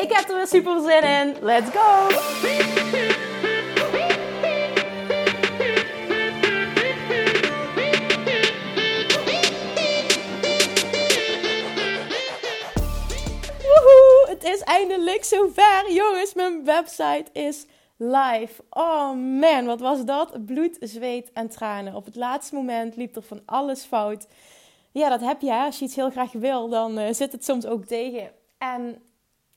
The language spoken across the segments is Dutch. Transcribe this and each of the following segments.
Ik heb er weer super zin in. Let's go! Woehoe! Het is eindelijk zover. Jongens, mijn website is live. Oh man, wat was dat? Bloed, zweet en tranen. Op het laatste moment liep er van alles fout. Ja, dat heb je. Als je iets heel graag wil, dan uh, zit het soms ook tegen. En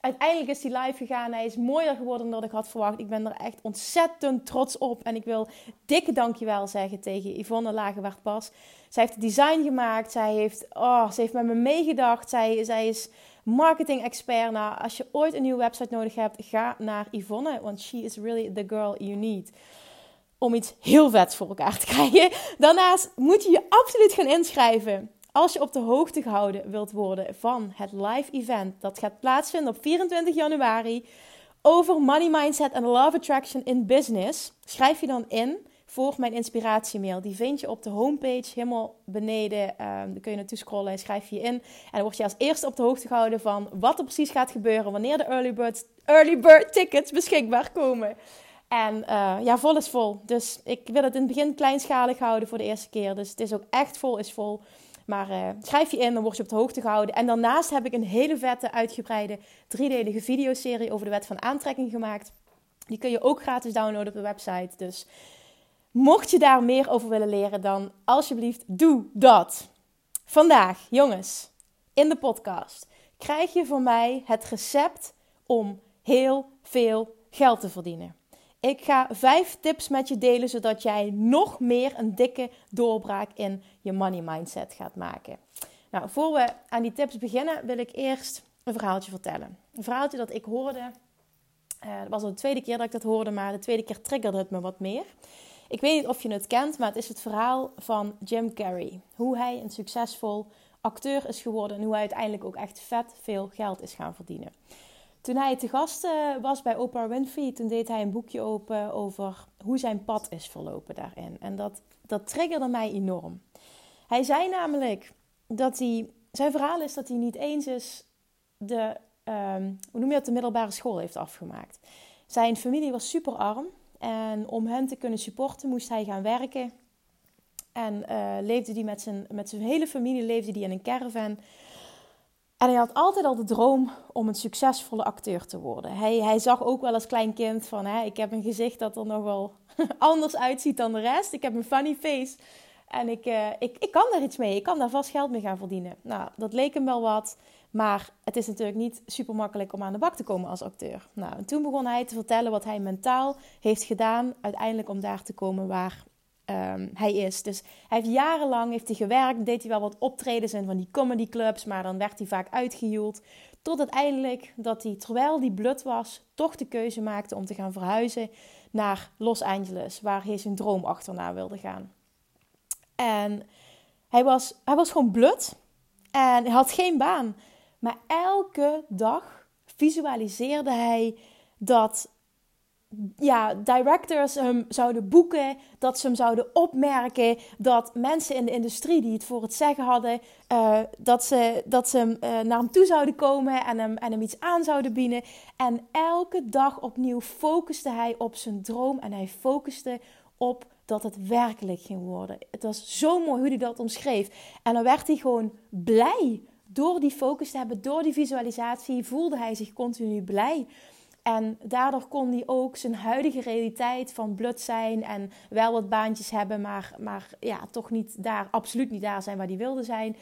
uiteindelijk is die live gegaan. Hij is mooier geworden dan ik had verwacht. Ik ben er echt ontzettend trots op. En ik wil dikke dankjewel zeggen tegen Yvonne Lagewaard-Pas. Zij heeft het design gemaakt. Zij heeft, oh, ze heeft met me meegedacht. Zij, zij is marketing expert. Nou, als je ooit een nieuwe website nodig hebt, ga naar Yvonne. Want she is really the girl you need. Om iets heel vets voor elkaar te krijgen. Daarnaast moet je je absoluut gaan inschrijven. Als je op de hoogte gehouden wilt worden van het live event dat gaat plaatsvinden op 24 januari over money mindset en love attraction in business, schrijf je dan in voor mijn inspiratiemail. Die vind je op de homepage helemaal beneden. Um, dan kun je naartoe scrollen, schrijf je in. En dan word je als eerste op de hoogte gehouden van wat er precies gaat gebeuren wanneer de early bird, early bird tickets beschikbaar komen. En uh, ja, vol is vol. Dus ik wil het in het begin kleinschalig houden voor de eerste keer. Dus het is ook echt vol is vol. Maar uh, schrijf je in, dan word je op de hoogte gehouden. En daarnaast heb ik een hele vette, uitgebreide, driedelige videoserie over de wet van aantrekking gemaakt. Die kun je ook gratis downloaden op de website. Dus mocht je daar meer over willen leren, dan alsjeblieft doe dat. Vandaag, jongens, in de podcast krijg je van mij het recept om heel veel geld te verdienen. Ik ga vijf tips met je delen, zodat jij nog meer een dikke doorbraak in je money mindset gaat maken. Nou, voor we aan die tips beginnen, wil ik eerst een verhaaltje vertellen. Een verhaaltje dat ik hoorde. Uh, dat was al de tweede keer dat ik dat hoorde, maar de tweede keer triggerde het me wat meer. Ik weet niet of je het kent, maar het is het verhaal van Jim Carrey. Hoe hij een succesvol acteur is geworden en hoe hij uiteindelijk ook echt vet veel geld is gaan verdienen. Toen hij te gast eh, was bij Oprah Winfrey, toen deed hij een boekje open over hoe zijn pad is verlopen daarin. En dat, dat triggerde mij enorm. Hij zei namelijk dat hij, zijn verhaal is dat hij niet eens is de, um, hoe noem je het, de middelbare school heeft afgemaakt. Zijn familie was super arm en om hen te kunnen supporten moest hij gaan werken. En uh, leefde hij met zijn, met zijn hele familie leefde die in een caravan en hij had altijd al de droom om een succesvolle acteur te worden. Hij, hij zag ook wel als klein kind van, hè, ik heb een gezicht dat er nog wel anders uitziet dan de rest. Ik heb een funny face en ik, uh, ik, ik kan daar iets mee. Ik kan daar vast geld mee gaan verdienen. Nou, dat leek hem wel wat. Maar het is natuurlijk niet super makkelijk om aan de bak te komen als acteur. Nou, en toen begon hij te vertellen wat hij mentaal heeft gedaan, uiteindelijk om daar te komen waar um, hij is. Dus hij heeft jarenlang heeft hij gewerkt, deed hij wel wat optredens in van die comedyclubs, maar dan werd hij vaak uitgehuwd. Tot uiteindelijk dat hij, terwijl hij blut was, toch de keuze maakte om te gaan verhuizen naar Los Angeles, waar hij zijn droom achterna wilde gaan. En hij was, hij was gewoon blut en had geen baan. Maar elke dag visualiseerde hij dat ja, directors hem zouden boeken, dat ze hem zouden opmerken, dat mensen in de industrie die het voor het zeggen hadden, uh, dat ze, dat ze uh, naar hem toe zouden komen en hem, en hem iets aan zouden bieden. En elke dag opnieuw focuste hij op zijn droom en hij focuste op dat het werkelijk ging worden. Het was zo mooi hoe hij dat omschreef. En dan werd hij gewoon blij. Door die focus te hebben, door die visualisatie, voelde hij zich continu blij. En daardoor kon hij ook zijn huidige realiteit van blut zijn en wel wat baantjes hebben, maar, maar ja, toch niet daar, absoluut niet daar zijn waar hij wilde zijn.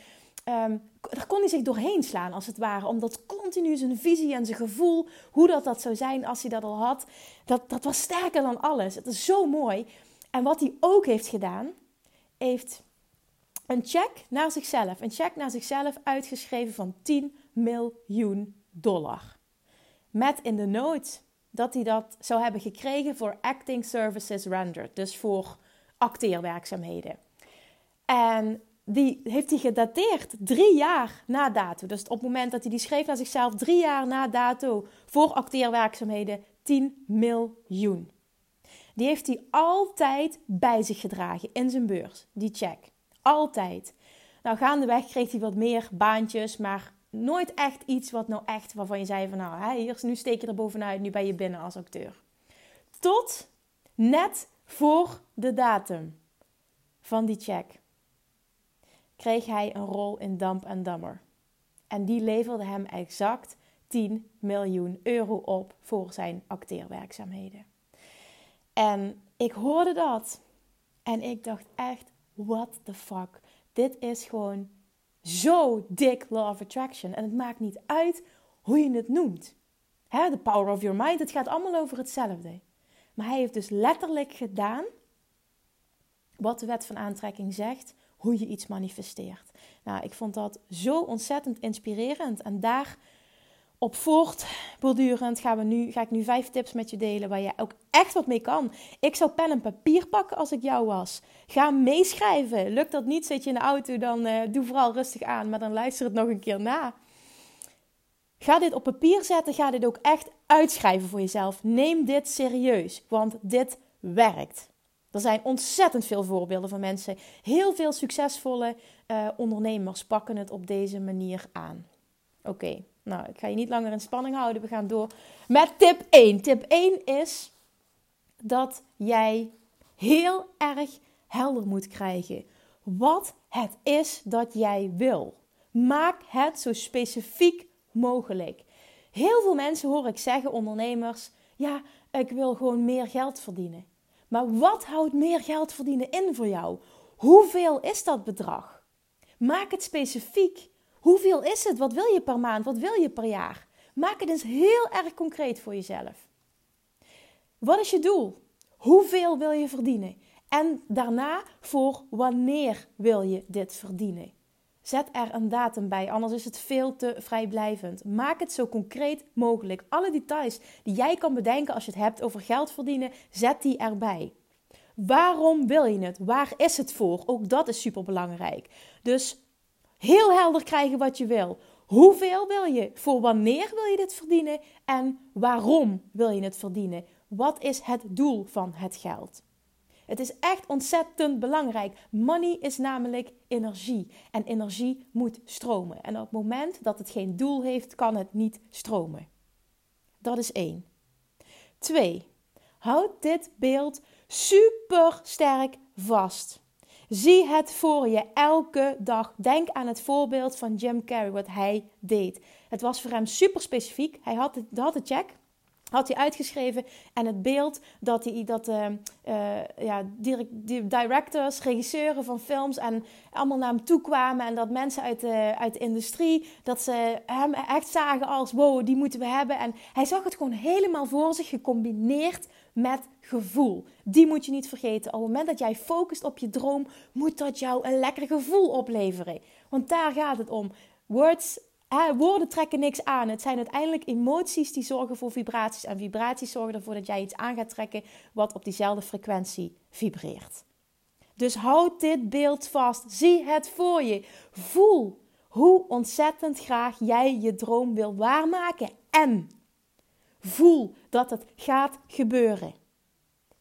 Um, daar kon hij zich doorheen slaan, als het ware. Omdat continu zijn visie en zijn gevoel, hoe dat, dat zou zijn als hij dat al had, dat, dat was sterker dan alles. Het is zo mooi. En wat hij ook heeft gedaan, heeft een check naar zichzelf, een check naar zichzelf uitgeschreven van 10 miljoen dollar. Met in de noot dat hij dat zou hebben gekregen voor acting services rendered, dus voor acteerwerkzaamheden. En die heeft hij gedateerd drie jaar na dato. Dus op het moment dat hij die schreef naar zichzelf, drie jaar na dato voor acteerwerkzaamheden, 10 miljoen. Die heeft hij altijd bij zich gedragen in zijn beurs, die check. Altijd. Nou, gaandeweg kreeg hij wat meer baantjes, maar nooit echt iets wat nou echt waarvan je zei van nou, hè, hier, nu steek je er bovenuit, nu ben je binnen als acteur. Tot net voor de datum van die check kreeg hij een rol in Damp en Dammer. En die leverde hem exact 10 miljoen euro op voor zijn acteerwerkzaamheden. En ik hoorde dat en ik dacht echt, what the fuck. Dit is gewoon zo dik law of attraction. En het maakt niet uit hoe je het noemt. De power of your mind, het gaat allemaal over hetzelfde. Maar hij heeft dus letterlijk gedaan wat de wet van aantrekking zegt, hoe je iets manifesteert. Nou, ik vond dat zo ontzettend inspirerend. En daar op voortbordurend gaan we nu, ga ik nu vijf tips met je delen waar je ook echt wat mee kan. Ik zou pen en papier pakken als ik jou was. Ga meeschrijven. Lukt dat niet, zit je in de auto, dan uh, doe vooral rustig aan, maar dan luister het nog een keer na. Ga dit op papier zetten, ga dit ook echt uitschrijven voor jezelf. Neem dit serieus, want dit werkt. Er zijn ontzettend veel voorbeelden van mensen. Heel veel succesvolle uh, ondernemers pakken het op deze manier aan. Oké, nou, ik ga je niet langer in spanning houden. We gaan door met tip 1. Tip 1 is dat jij heel erg helder moet krijgen wat het is dat jij wil. Maak het zo specifiek mogelijk. Heel veel mensen hoor ik zeggen, ondernemers, ja, ik wil gewoon meer geld verdienen. Maar wat houdt meer geld verdienen in voor jou? Hoeveel is dat bedrag? Maak het specifiek. Hoeveel is het? Wat wil je per maand? Wat wil je per jaar? Maak het eens heel erg concreet voor jezelf. Wat is je doel? Hoeveel wil je verdienen? En daarna voor wanneer wil je dit verdienen? Zet er een datum bij, anders is het veel te vrijblijvend. Maak het zo concreet mogelijk. Alle details die jij kan bedenken als je het hebt over geld verdienen, zet die erbij. Waarom wil je het? Waar is het voor? Ook dat is super belangrijk. Dus heel helder krijgen wat je wil. Hoeveel wil je? Voor wanneer wil je dit verdienen? En waarom wil je het verdienen? Wat is het doel van het geld? Het is echt ontzettend belangrijk. Money is namelijk energie. En energie moet stromen. En op het moment dat het geen doel heeft, kan het niet stromen. Dat is één. Twee. Houd dit beeld super sterk vast. Zie het voor je elke dag. Denk aan het voorbeeld van Jim Carrey, wat hij deed. Het was voor hem super specifiek. Hij had, het, had de check had hij uitgeschreven. En het beeld dat, hij, dat uh, uh, ja, directors, regisseuren van films en allemaal naar hem toe kwamen. En dat mensen uit de, uit de industrie, dat ze hem echt zagen als wow, die moeten we hebben. En hij zag het gewoon helemaal voor zich, gecombineerd met gevoel. Die moet je niet vergeten. Op het moment dat jij focust op je droom, moet dat jou een lekker gevoel opleveren. Want daar gaat het om. Woorden trekken niks aan. Het zijn uiteindelijk emoties die zorgen voor vibraties. En vibraties zorgen ervoor dat jij iets aan gaat trekken wat op diezelfde frequentie vibreert. Dus houd dit beeld vast. Zie het voor je. Voel hoe ontzettend graag jij je droom wil waarmaken. En voel dat het gaat gebeuren.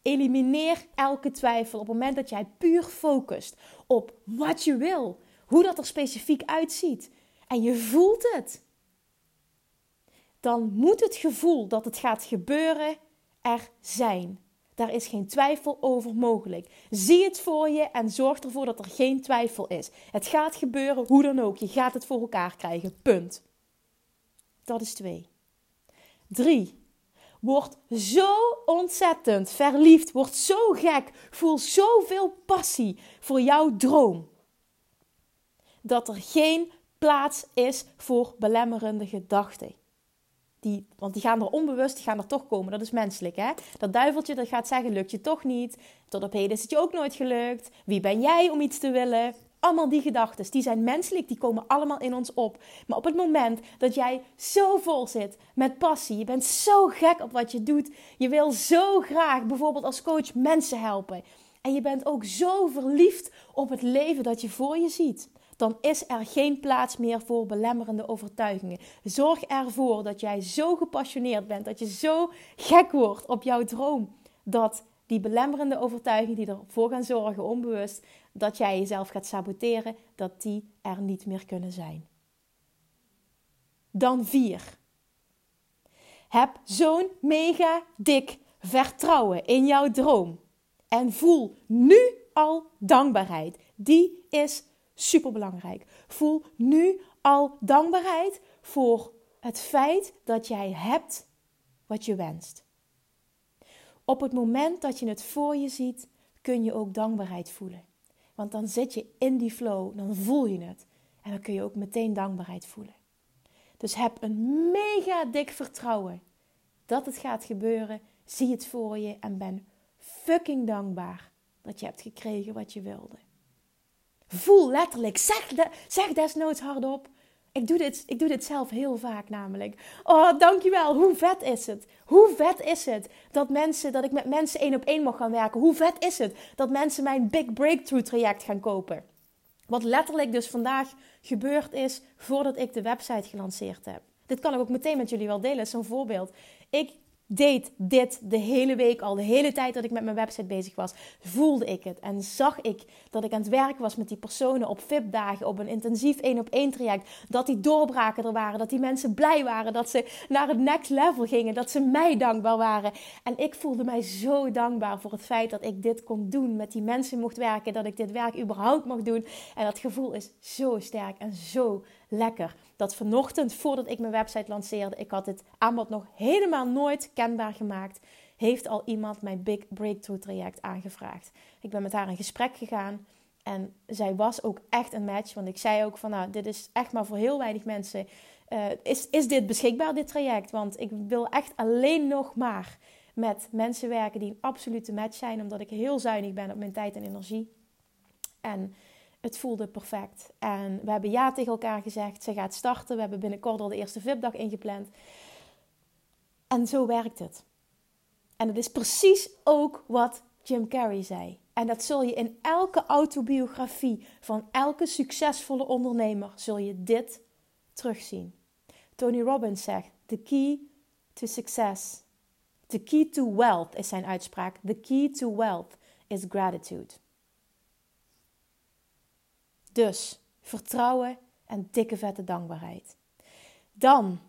Elimineer elke twijfel op het moment dat jij puur focust op wat je wil. Hoe dat er specifiek uitziet en je voelt het, dan moet het gevoel dat het gaat gebeuren er zijn. Daar is geen twijfel over mogelijk. Zie het voor je en zorg ervoor dat er geen twijfel is. Het gaat gebeuren hoe dan ook. Je gaat het voor elkaar krijgen. Punt. Dat is twee. Drie. Word zo ontzettend verliefd. Word zo gek. Voel zoveel passie voor jouw droom. Dat er geen plaats is voor belemmerende gedachten. Die, want die gaan er onbewust, die gaan er toch komen. Dat is menselijk, hè? Dat duiveltje dat gaat zeggen, lukt je toch niet. Tot op heden is het je ook nooit gelukt. Wie ben jij om iets te willen? Allemaal die gedachten, die zijn menselijk, die komen allemaal in ons op. Maar op het moment dat jij zo vol zit met passie, je bent zo gek op wat je doet, je wil zo graag bijvoorbeeld als coach mensen helpen. En je bent ook zo verliefd op het leven dat je voor je ziet dan is er geen plaats meer voor belemmerende overtuigingen. Zorg ervoor dat jij zo gepassioneerd bent, dat je zo gek wordt op jouw droom, dat die belemmerende overtuigingen die ervoor gaan zorgen, onbewust, dat jij jezelf gaat saboteren, dat die er niet meer kunnen zijn. Dan vier. Heb zo'n mega dik vertrouwen in jouw droom. En voel nu al dankbaarheid. Die is superbelangrijk. Voel nu al dankbaarheid voor het feit dat jij hebt wat je wenst. Op het moment dat je het voor je ziet, kun je ook dankbaarheid voelen. Want dan zit je in die flow, dan voel je het. En dan kun je ook meteen dankbaarheid voelen. Dus heb een mega dik vertrouwen dat het gaat gebeuren. Zie het voor je en ben fucking dankbaar dat je hebt gekregen wat je wilde. Voel letterlijk. Zeg, de, zeg desnoods hardop. Ik doe, dit, ik doe dit zelf heel vaak namelijk. Oh, dankjewel. Hoe vet is het? Hoe vet is het dat, mensen, dat ik met mensen één op één mag gaan werken? Hoe vet is het dat mensen mijn Big Breakthrough traject gaan kopen? Wat letterlijk dus vandaag gebeurd is voordat ik de website gelanceerd heb. Dit kan ik ook meteen met jullie wel delen, zo'n voorbeeld. Ik deed dit de hele week al, de hele tijd dat ik met mijn website bezig was, voelde ik het en zag ik dat ik aan het werken was met die personen op VIP-dagen, op een intensief één op één traject, dat die doorbraken er waren, dat die mensen blij waren, dat ze naar het next level gingen, dat ze mij dankbaar waren. En ik voelde mij zo dankbaar voor het feit dat ik dit kon doen, met die mensen mocht werken, dat ik dit werk überhaupt mag doen. En dat gevoel is zo sterk en zo lekker. Dat vanochtend, voordat ik mijn website lanceerde, ik had dit aanbod nog helemaal nooit kenbaar gemaakt, heeft al iemand mijn Big Breakthrough traject aangevraagd. Ik ben met haar in gesprek gegaan en zij was ook echt een match. Want ik zei ook van nou, dit is echt maar voor heel weinig mensen. Uh, is, is dit beschikbaar, dit traject? Want ik wil echt alleen nog maar met mensen werken die een absolute match zijn. Omdat ik heel zuinig ben op mijn tijd en energie. En het voelde perfect. En we hebben ja tegen elkaar gezegd. Ze gaat starten. We hebben binnenkort al de eerste VIP-dag ingepland. En zo werkt het. En het is precies ook wat Jim Carrey zei. En dat zul je in elke autobiografie van elke succesvolle ondernemer zul je dit terugzien. Tony Robbins zegt: The key to success, the key to wealth is zijn uitspraak. The key to wealth is gratitude. Dus vertrouwen en dikke vette dankbaarheid. Dan,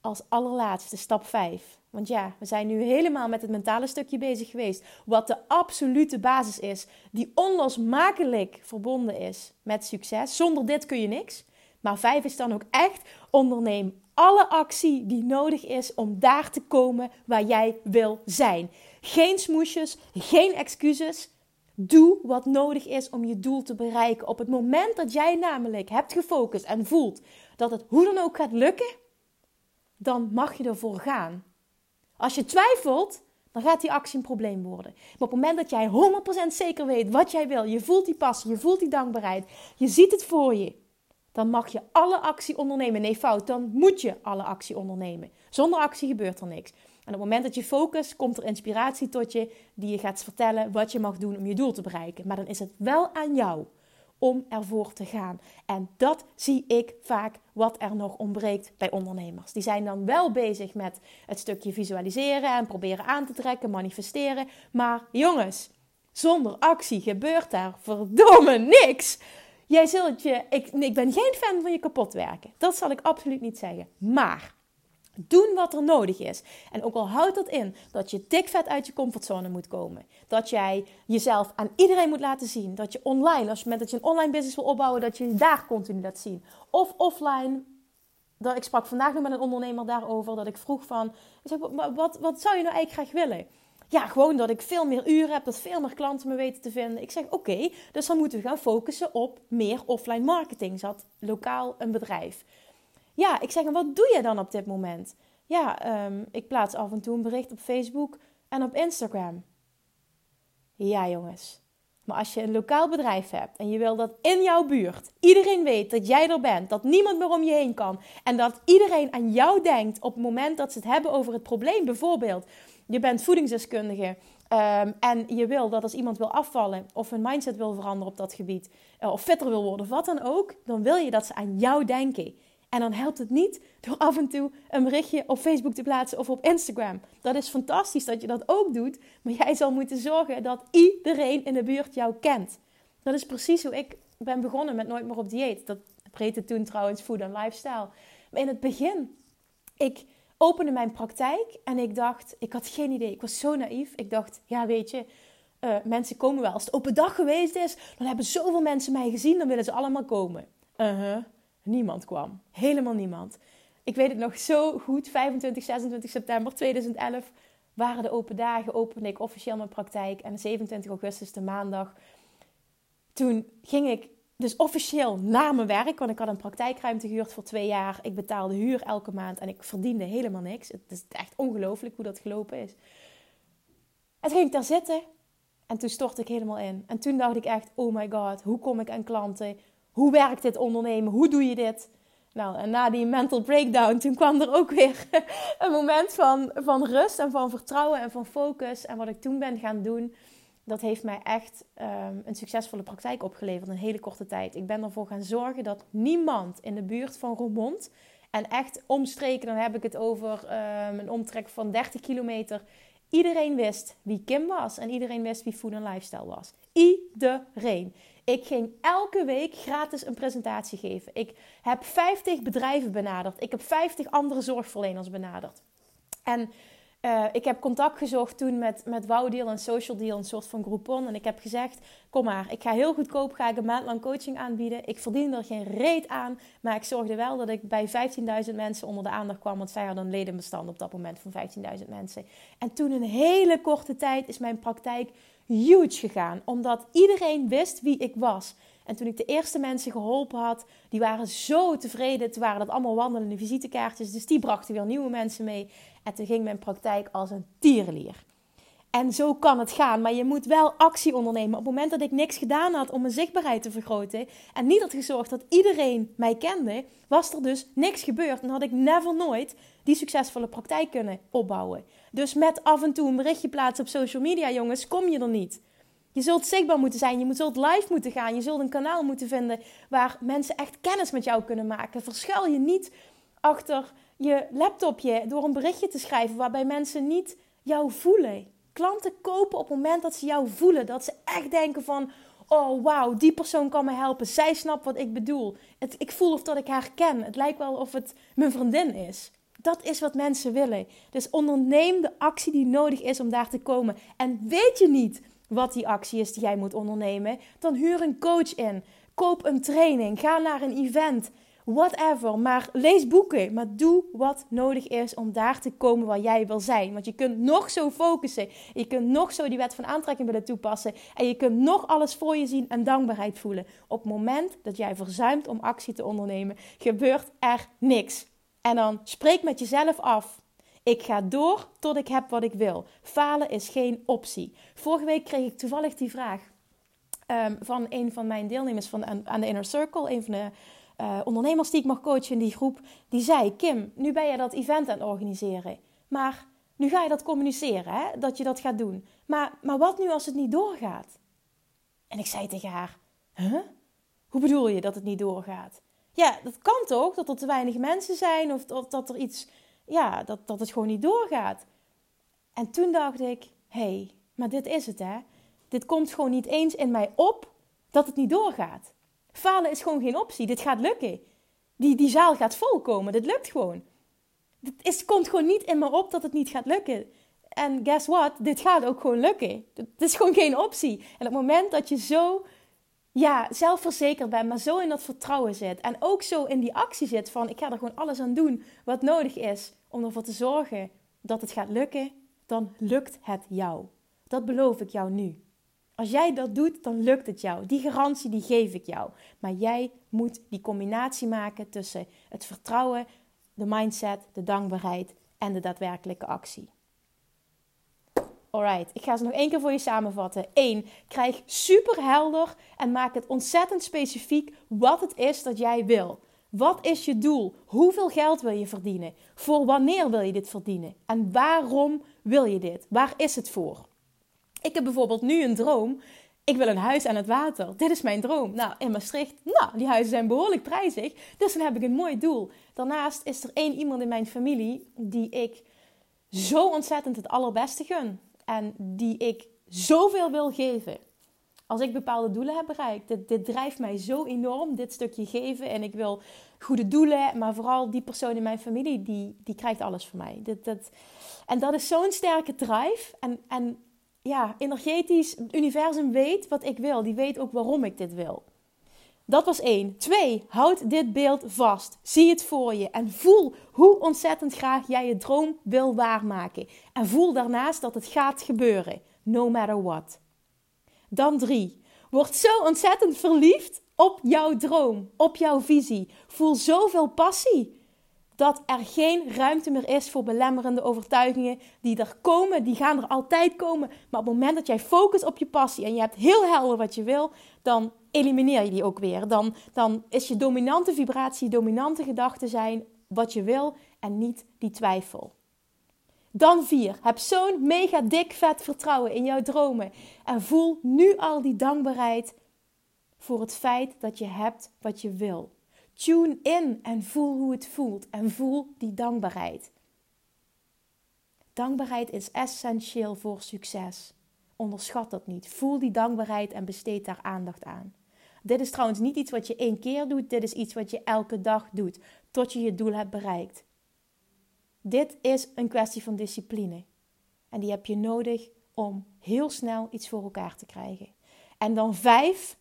als allerlaatste, stap 5. Want ja, we zijn nu helemaal met het mentale stukje bezig geweest. Wat de absolute basis is, die onlosmakelijk verbonden is met succes. Zonder dit kun je niks. Maar 5 is dan ook echt onderneem alle actie die nodig is om daar te komen waar jij wil zijn. Geen smoesjes, geen excuses. Doe wat nodig is om je doel te bereiken. Op het moment dat jij namelijk hebt gefocust en voelt dat het hoe dan ook gaat lukken, dan mag je ervoor gaan. Als je twijfelt, dan gaat die actie een probleem worden. Maar op het moment dat jij 100% zeker weet wat jij wil, je voelt die passie, je voelt die dankbaarheid, je ziet het voor je, dan mag je alle actie ondernemen. Nee, fout, dan moet je alle actie ondernemen. Zonder actie gebeurt er niks. En op het moment dat je focust, komt er inspiratie tot je die je gaat vertellen wat je mag doen om je doel te bereiken. Maar dan is het wel aan jou om ervoor te gaan. En dat zie ik vaak wat er nog ontbreekt bij ondernemers. Die zijn dan wel bezig met het stukje visualiseren en proberen aan te trekken, manifesteren. Maar jongens, zonder actie gebeurt daar verdomme niks. Jij zult je, ik, ik ben geen fan van je kapot werken. Dat zal ik absoluut niet zeggen. Maar doen wat er nodig is. En ook al houdt dat in dat je dikvet uit je comfortzone moet komen. Dat jij jezelf aan iedereen moet laten zien. Dat je online, als je, dat je een online business wil opbouwen, dat je je daar continu laat zien. Of offline. Dat, ik sprak vandaag nog met een ondernemer daarover. Dat ik vroeg van, wat, wat zou je nou eigenlijk graag willen? Ja, gewoon dat ik veel meer uren heb, dat veel meer klanten me weten te vinden. Ik zeg, oké, dus dan moeten we gaan focussen op meer offline marketing. Zat lokaal een bedrijf. Ja, ik zeg, en wat doe je dan op dit moment? Ja, ehm, ik plaats af en toe een bericht op Facebook en op Instagram. Ja, jongens. Maar als je een lokaal bedrijf hebt en je wil dat in jouw buurt iedereen weet dat jij er bent, dat niemand meer om je heen kan en dat iedereen aan jou denkt op het moment dat ze het hebben over het probleem, bijvoorbeeld je bent voedingsdeskundige um, en je wil dat als iemand wil afvallen of hun mindset wil veranderen op dat gebied, uh, of fitter wil worden of wat dan ook, dan wil je dat ze aan jou denken. En dan helpt het niet door af en toe een berichtje op Facebook te plaatsen of op Instagram. Dat is fantastisch dat je dat ook doet, maar jij zal moeten zorgen dat iedereen in de buurt jou kent. Dat is precies hoe ik ben begonnen met Nooit meer op dieet. Dat breedte toen trouwens Food and Lifestyle. Maar in het begin, ik opende mijn praktijk en ik dacht, ik had geen idee. Ik was zo naïef. Ik dacht, ja weet je, uh, mensen komen wel. Als het open dag geweest is, dan hebben zoveel mensen mij gezien, dan willen ze allemaal komen. Uh -huh. Niemand kwam. Helemaal niemand. Ik weet het nog zo goed. 25, 26 september 2011 waren de open dagen. Opende ik officieel mijn praktijk. En 27 augustus, de maandag. Toen ging ik dus officieel naar mijn werk. Want ik had een praktijkruimte gehuurd voor twee jaar. Ik betaalde huur elke maand. En ik verdiende helemaal niks. Het is echt ongelooflijk hoe dat gelopen is. En ging ik daar zitten. En toen stortte ik helemaal in. En toen dacht ik echt, oh my god, hoe kom ik aan klanten? Hoe werkt dit ondernemen? Hoe doe je dit? Nou, en na die mental breakdown, toen kwam er ook weer een moment van, van rust en van vertrouwen en van focus. En wat ik toen ben gaan doen, dat heeft mij echt um, een succesvolle praktijk opgeleverd in een hele korte tijd. Ik ben ervoor gaan zorgen dat niemand in de buurt van Roermond, en echt omstreken, dan heb ik het over um, een omtrek van 30 kilometer, iedereen wist wie Kim was en iedereen wist wie Food Lifestyle was. Iedereen. Ik ging elke week gratis een presentatie geven. Ik heb 50 bedrijven benaderd. Ik heb 50 andere zorgverleners benaderd. En uh, ik heb contact gezocht toen met, met Wow en Social Deal, een soort van Groupon. En ik heb gezegd, kom maar, ik ga heel goedkoop, ga ik een maand lang coaching aanbieden. Ik verdien er geen reet aan, maar ik zorgde wel dat ik bij 15.000 mensen onder de aandacht kwam. Want zij hadden een ledenbestand op dat moment van 15.000 mensen. En toen een hele korte tijd is mijn praktijk huge gegaan. Omdat iedereen wist wie ik was. En toen ik de eerste mensen geholpen had, die waren zo tevreden. Toen waren dat allemaal wandelende visitekaartjes. Dus die brachten weer nieuwe mensen mee. En toen ging mijn praktijk als een tierenlier. En zo kan het gaan, maar je moet wel actie ondernemen. Op het moment dat ik niks gedaan had om mijn zichtbaarheid te vergroten en niet had gezorgd dat iedereen mij kende, was er dus niks gebeurd en had ik never nooit die succesvolle praktijk kunnen opbouwen. Dus met af en toe een berichtje plaatsen op social media, jongens, kom je er niet. Je zult zichtbaar moeten zijn, je zult live moeten gaan, je zult een kanaal moeten vinden waar mensen echt kennis met jou kunnen maken. Verschuil je niet achter je laptopje door een berichtje te schrijven waarbij mensen niet jou voelen. Klanten kopen op het moment dat ze jou voelen, dat ze echt denken van, oh wauw, die persoon kan me helpen, zij snapt wat ik bedoel. Het, ik voel of dat ik haar ken, het lijkt wel of het mijn vriendin is. Dat is wat mensen willen. Dus onderneem de actie die nodig is om daar te komen. En weet je niet wat die actie is die jij moet ondernemen, dan huur een coach in. Koop een training. Ga naar een event. Whatever. Maar lees boeken. Maar doe wat nodig is om daar te komen waar jij wil zijn. Want je kunt nog zo focussen. Je kunt nog zo die wet van aantrekking willen toepassen. En je kunt nog alles voor je zien en dankbaarheid voelen. Op het moment dat jij verzuimt om actie te ondernemen, gebeurt er niks. En dan spreek met jezelf af. Ik ga door tot ik heb wat ik wil. Falen is geen optie. Vorige week kreeg ik toevallig die vraag um, van een van mijn deelnemers van, aan, de Inner Circle, een van de uh, ondernemers die ik mag coachen in die groep. Die zei: Kim, nu ben je dat event aan het organiseren. Maar nu ga je dat communiceren, hè, dat je dat gaat doen. Maar, maar wat nu als het niet doorgaat? En ik zei tegen haar: Huh? Hoe bedoel je dat het niet doorgaat? Ja, dat kan toch? Dat er te weinig mensen zijn of, of dat er iets, ja, dat, dat het gewoon niet doorgaat. En toen dacht ik, hé, hey, maar dit is het hè. Dit komt gewoon niet eens in mij op dat het niet doorgaat. Falen is gewoon geen optie. Dit gaat lukken. Die, die zaal gaat volkomen. Dit lukt gewoon. Het is, komt gewoon niet in me op dat het niet gaat lukken. En guess what? Dit gaat ook gewoon lukken. Het is gewoon geen optie. En op het moment dat je zo ja, zelfverzekerd bent, maar zo in dat vertrouwen zit. En ook zo in die actie zit van ik ga er gewoon alles aan doen wat nodig is om ervoor te zorgen dat het gaat lukken, dan lukt het jou. Dat beloof ik jou nu. Als jij dat doet, dan lukt het jou. Die garantie die geef ik jou. Maar jij moet die combinatie maken tussen het vertrouwen, de mindset, de dankbaarheid en de daadwerkelijke actie. Alright, ik ga ze nog één keer voor je samenvatten. 1. Krijg super helder en maak het ontzettend specifiek wat het is dat jij wil. Wat is je doel? Hoeveel geld wil je verdienen? Voor wanneer wil je dit verdienen? En waarom wil je dit? Waar is het voor? Ik heb bijvoorbeeld nu een droom. Ik wil een huis aan het water. Dit is mijn droom. Nou, in Maastricht, nou, die huizen zijn behoorlijk prijzig. Dus dan heb ik een mooi doel. Daarnaast is er één iemand in mijn familie die ik zo ontzettend het allerbeste gun. En die ik zoveel wil geven. Als ik bepaalde doelen heb bereikt. Dit, dit drijft mij zo enorm, dit stukje geven. En ik wil goede doelen. Maar vooral die persoon in mijn familie, die, die krijgt alles van mij. Dit, dit, en dat is zo'n sterke drive. En, en ja, energetisch, het universum weet wat ik wil. Die weet ook waarom ik dit wil. Dat was één. Twee, houd dit beeld vast. Zie het voor je en voel hoe ontzettend graag jij je droom wil waarmaken. En voel daarnaast dat het gaat gebeuren, no matter what. Dan drie, word zo ontzettend verliefd op jouw droom, op jouw visie. Voel zoveel passie dat er geen ruimte meer is voor belemmerende overtuigingen die er komen, die gaan er altijd komen. Maar op het moment dat jij focust op je passie en je hebt heel helder wat je wil, dan elimineer je die ook weer. Dan, dan is je dominante vibratie, dominante gedachte zijn wat je wil en niet die twijfel. Dan vier, heb zo'n mega dik vet vertrouwen in jouw dromen en voel nu al die dankbaarheid voor het feit dat je hebt wat je wil. Tune in en voel hoe het voelt en voel die dankbaarheid. Dankbaarheid is essentieel voor succes. Onderschat dat niet. Voel die dankbaarheid en besteed daar aandacht aan. Dit is trouwens niet iets wat je één keer doet, dit is iets wat je elke dag doet, tot je je doel hebt bereikt. Dit is een kwestie van discipline. En die heb je nodig om heel snel iets voor elkaar te krijgen. En dan vijf,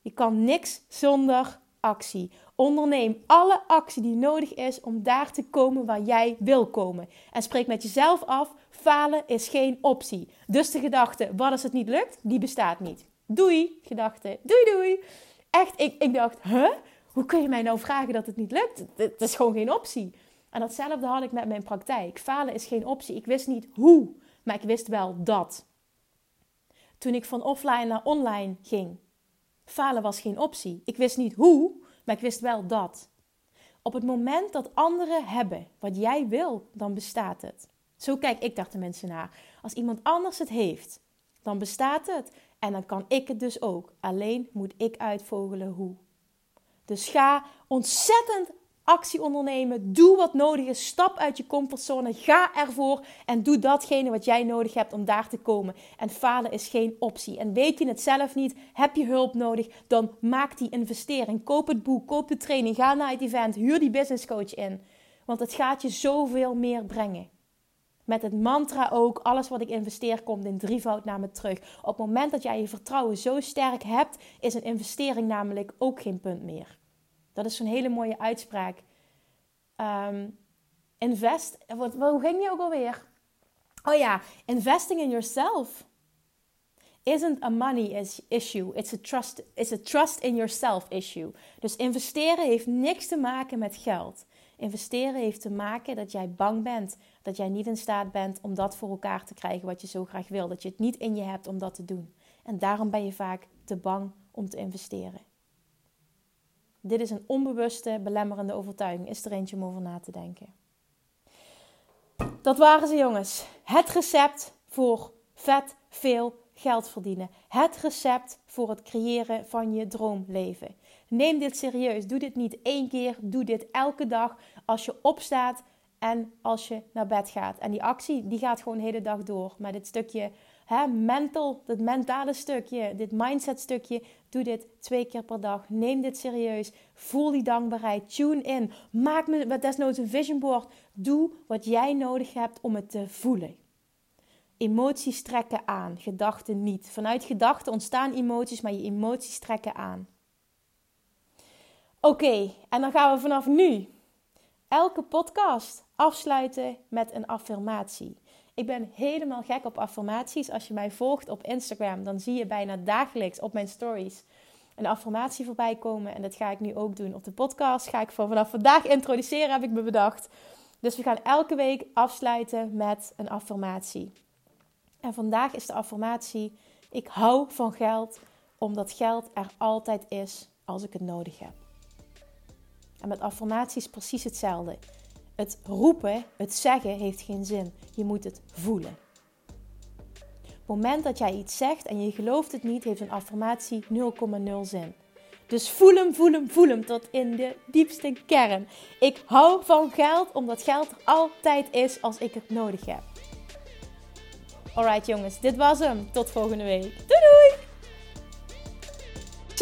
je kan niks zonder actie. Onderneem alle actie die nodig is om daar te komen waar jij wil komen. En spreek met jezelf af: falen is geen optie. Dus de gedachte: wat als het niet lukt, die bestaat niet. Doei, gedachte. Doei, doei. Echt, ik, ik dacht: huh? Hoe kun je mij nou vragen dat het niet lukt? Het is gewoon geen optie. En datzelfde had ik met mijn praktijk. Falen is geen optie. Ik wist niet hoe, maar ik wist wel dat. Toen ik van offline naar online ging, falen was geen optie. Ik wist niet hoe, maar ik wist wel dat. Op het moment dat anderen hebben wat jij wil, dan bestaat het. Zo kijk ik daar de mensen naar. Als iemand anders het heeft, dan bestaat het. En dan kan ik het dus ook. Alleen moet ik uitvogelen hoe. Dus ga ontzettend actie ondernemen. Doe wat nodig is. Stap uit je comfortzone. Ga ervoor en doe datgene wat jij nodig hebt om daar te komen. En falen is geen optie. En weet je het zelf niet, heb je hulp nodig, dan maak die investering. Koop het boek, koop de training, ga naar het event, huur die business coach in. Want het gaat je zoveel meer brengen. Met het mantra ook, alles wat ik investeer komt in drievoud naar me terug. Op het moment dat jij je vertrouwen zo sterk hebt, is een investering namelijk ook geen punt meer. Dat is zo'n hele mooie uitspraak. Um, invest. Wat, hoe ging die ook alweer? Oh ja, investing in yourself isn't a money issue. It's a trust, it's a trust in yourself issue. Dus investeren heeft niks te maken met geld. Investeren heeft te maken dat jij bang bent. Dat jij niet in staat bent om dat voor elkaar te krijgen wat je zo graag wil. Dat je het niet in je hebt om dat te doen. En daarom ben je vaak te bang om te investeren. Dit is een onbewuste, belemmerende overtuiging. Is er eentje om over na te denken. Dat waren ze, jongens. Het recept voor vet veel geld verdienen. Het recept voor het creëren van je droomleven. Neem dit serieus. Doe dit niet één keer. Doe dit elke dag als je opstaat en als je naar bed gaat. En die actie die gaat gewoon de hele dag door. Maar dit stukje hè, mental, dat mentale stukje, dit mindset stukje, doe dit twee keer per dag. Neem dit serieus. Voel die dankbaarheid. Tune in. Maak me desnoods een vision board. Doe wat jij nodig hebt om het te voelen. Emoties trekken aan, gedachten niet. Vanuit gedachten ontstaan emoties, maar je emoties trekken aan. Oké, en dan gaan we vanaf nu elke podcast afsluiten met een affirmatie. Ik ben helemaal gek op affirmaties. Als je mij volgt op Instagram, dan zie je bijna dagelijks op mijn stories een affirmatie voorbij komen. En dat ga ik nu ook doen op de podcast. Ga ik vanaf vandaag introduceren, heb ik me bedacht. Dus we gaan elke week afsluiten met een affirmatie. En vandaag is de affirmatie: ik hou van geld omdat geld er altijd is als ik het nodig heb. Met affirmaties precies hetzelfde. Het roepen, het zeggen heeft geen zin. Je moet het voelen. Op het moment dat jij iets zegt en je gelooft het niet, heeft een affirmatie 0,0 zin. Dus voel hem, voel hem, voel hem tot in de diepste kern. Ik hou van geld omdat geld er altijd is als ik het nodig heb. Alright jongens, dit was hem. Tot volgende week. Doei!